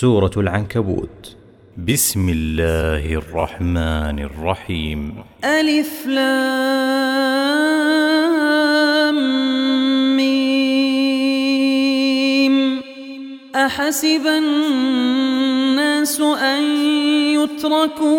سورة العنكبوت. بسم الله الرحمن الرحيم. ألف لام ميم. أحسب الناس أن يتركوا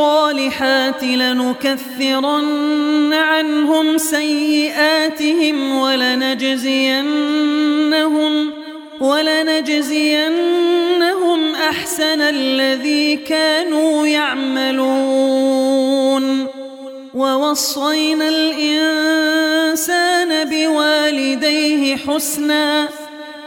الصالحات لنكفرن عنهم سيئاتهم ولنجزينهم ولنجزينهم أحسن الذي كانوا يعملون. ووصينا الإنسان بوالديه حسنا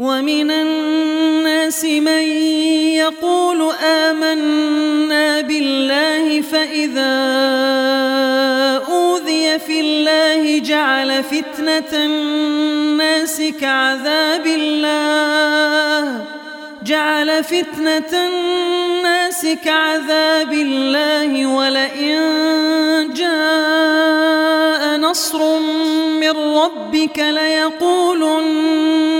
ومن الناس من يقول آمنا بالله فإذا أوذي في الله جعل فتنة الناس كعذاب الله. جعل فتنة الناس كعذاب الله ولئن جاء نصر من ربك ليقولن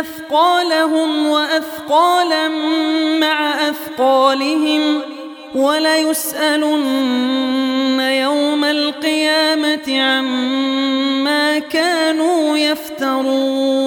أثقالهم وأثقالا مع أثقالهم وليسألن يوم القيامة عما كانوا يفترون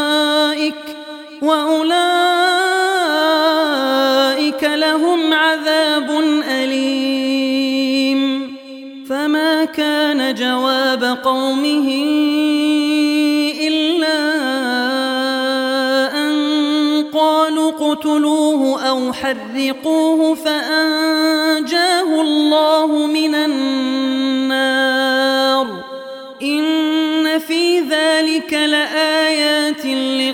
وأولئك لهم عذاب أليم. فما كان جواب قومه إلا أن قالوا اقتلوه أو حرقوه فأنجاه الله من النار. إن في ذلك لآيات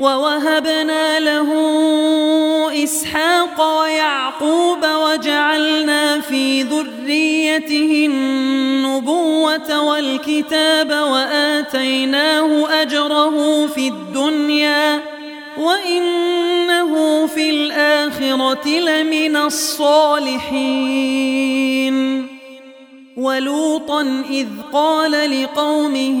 ووهبنا له إسحاق ويعقوب وجعلنا في ذريته النبوة والكتاب وآتيناه أجره في الدنيا وإنه في الآخرة لمن الصالحين. ولوطا إذ قال لقومه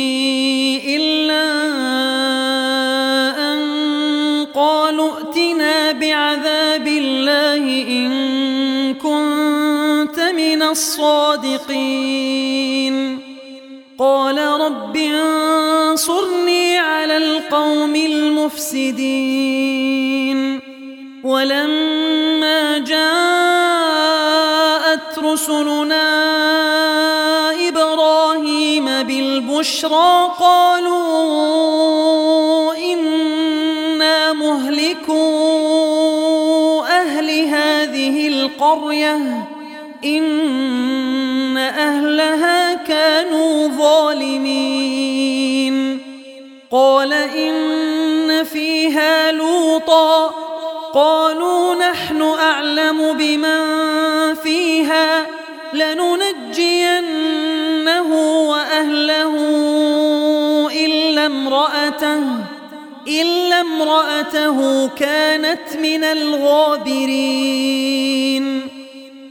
من الصادقين. قال رب انصرني على القوم المفسدين. ولما جاءت رسلنا إبراهيم بالبشرى قالوا إن مهلكوا أهل هذه القرية. إن أهلها كانوا ظالمين. قال إن فيها لوطا. قالوا نحن أعلم بمن فيها. لننجينه وأهله إلا امرأته إلا امرأته كانت من الغابرين.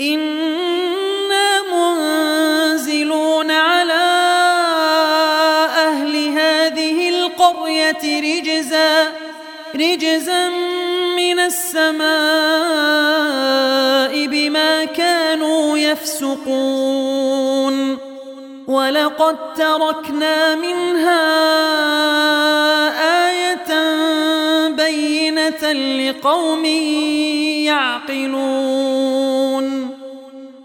إنا منزلون على أهل هذه القرية رجزا رجزا من السماء بما كانوا يفسقون. ولقد تركنا منها آية بينة لقوم يعقلون.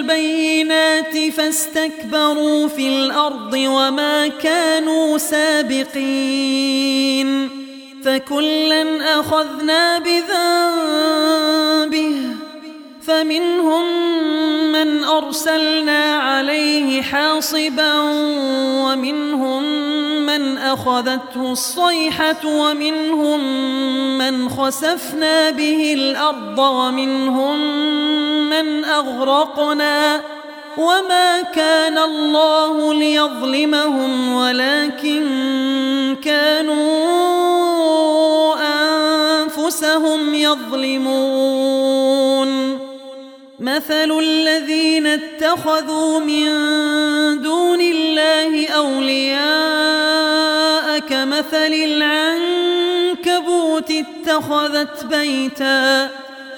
بالبينات فاستكبروا في الأرض وما كانوا سابقين فكلا أخذنا بذنبه فمنهم من أرسلنا عليه حاصبا ومنهم من أخذته الصيحة ومنهم من خسفنا به الأرض ومنهم من أغرقنا وما كان الله ليظلمهم ولكن كانوا أنفسهم يظلمون. مثل الذين اتخذوا من دون الله أولياء كمثل العنكبوت اتخذت بيتا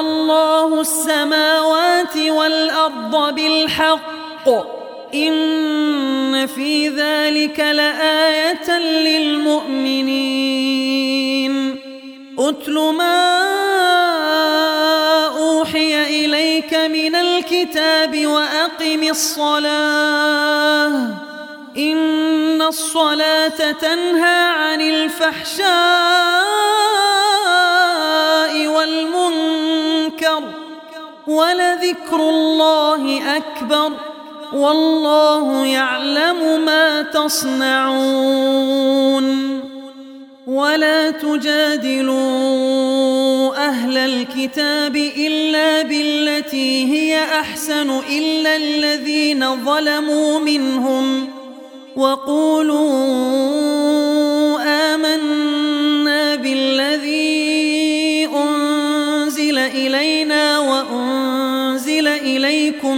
الله السماوات والأرض بالحق. إن في ذلك لآية للمؤمنين. أتل ما أوحي إليك من الكتاب وأقم الصلاة. إن الصلاة تنهى عن الفحشاء والمنكر ولذكر الله أكبر والله يعلم ما تصنعون ولا تجادلوا أهل الكتاب إلا بالتي هي أحسن إلا الذين ظلموا منهم وقولوا آمنا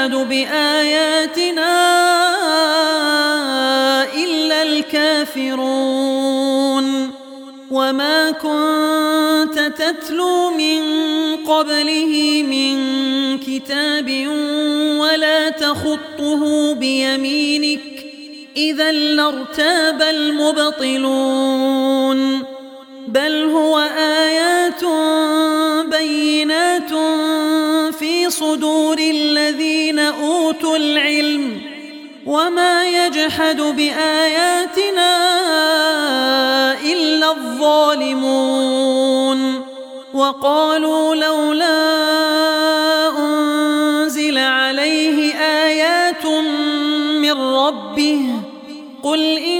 يجحد بآياتنا إلا الكافرون. وما كنت تتلو من قبله من كتاب ولا تخطه بيمينك إذا لارتاب المبطلون. بل هو آيات بينات في صدور الذين أوتوا العلم وما يجحد بآياتنا إلا الظالمون وقالوا لولا أنزل عليه آيات من ربه قل إنما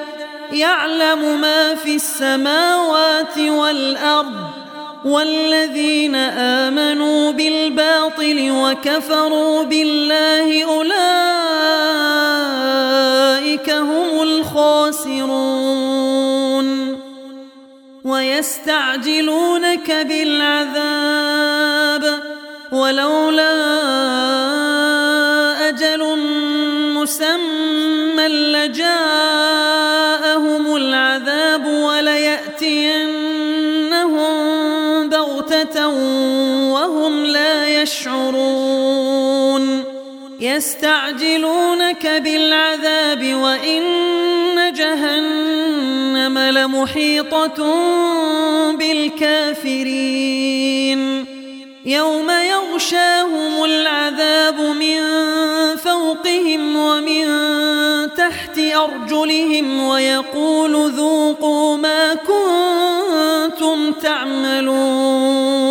يعلم ما في السماوات والأرض والذين آمنوا بالباطل وكفروا بالله أولئك هم الخاسرون ويستعجلونك بالعذاب ولولا أجل مسمى لجاءهم يشعرون يستعجلونك بالعذاب وإن جهنم لمحيطة بالكافرين. يوم يغشاهم العذاب من فوقهم ومن تحت أرجلهم ويقول ذوقوا ما كنتم تعملون.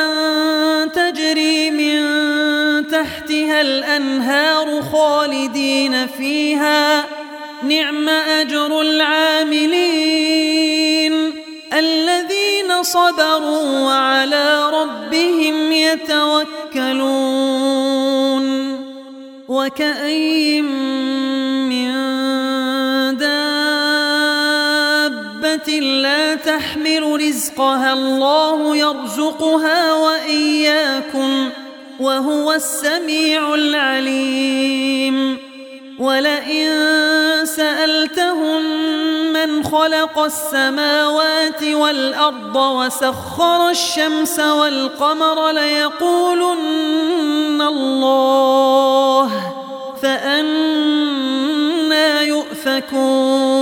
تحتها الأنهار خالدين فيها. نعم أجر العاملين الذين صبروا وعلى ربهم يتوكلون. وكأين من دابة لا تحمل رزقها الله يرزقها وإياكم. وهو السميع العليم. ولئن سألتهم من خلق السماوات والأرض وسخر الشمس والقمر ليقولن الله فأنا يؤفكون.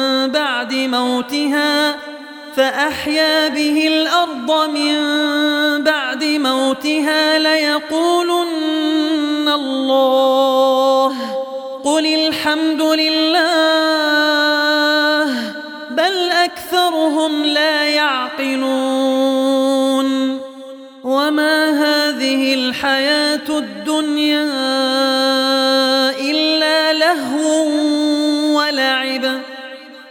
موتها فأحيا به الأرض من بعد موتها ليقولن الله قل الحمد لله بل أكثرهم لا يعقلون وما هذه الحياة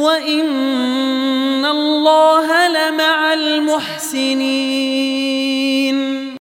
وإن الله لمع المحسنين